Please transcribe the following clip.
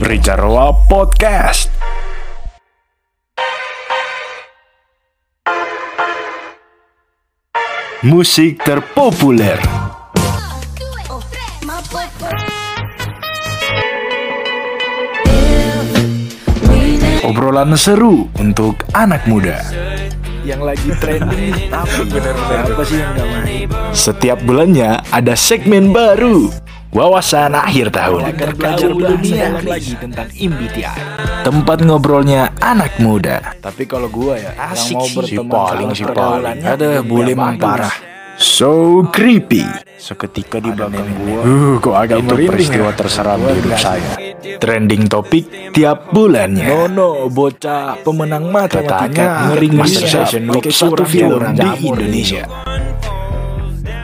Ricarwa Podcast. Musik terpopuler. Obrolan seru untuk anak muda. yang lagi trending apa bener-bener apa sih yang gak main Setiap bulannya ada segmen baru. Wawasan akhir tahun. belajar dalam lagi tentang MBTI Tempat ngobrolnya anak muda. tapi kalau gua ya Asik yang mau berteman Si paling, si paling. Ada bagus. parah. So creepy. seketika di belakang gua Uh, kok agak Itu merinding peristiwa ya? terseram di hidup saya Trending topik tiap bulannya. Nono bocah pemenang matematika Katanya ngeri Master pakai Week satu film di Indonesia.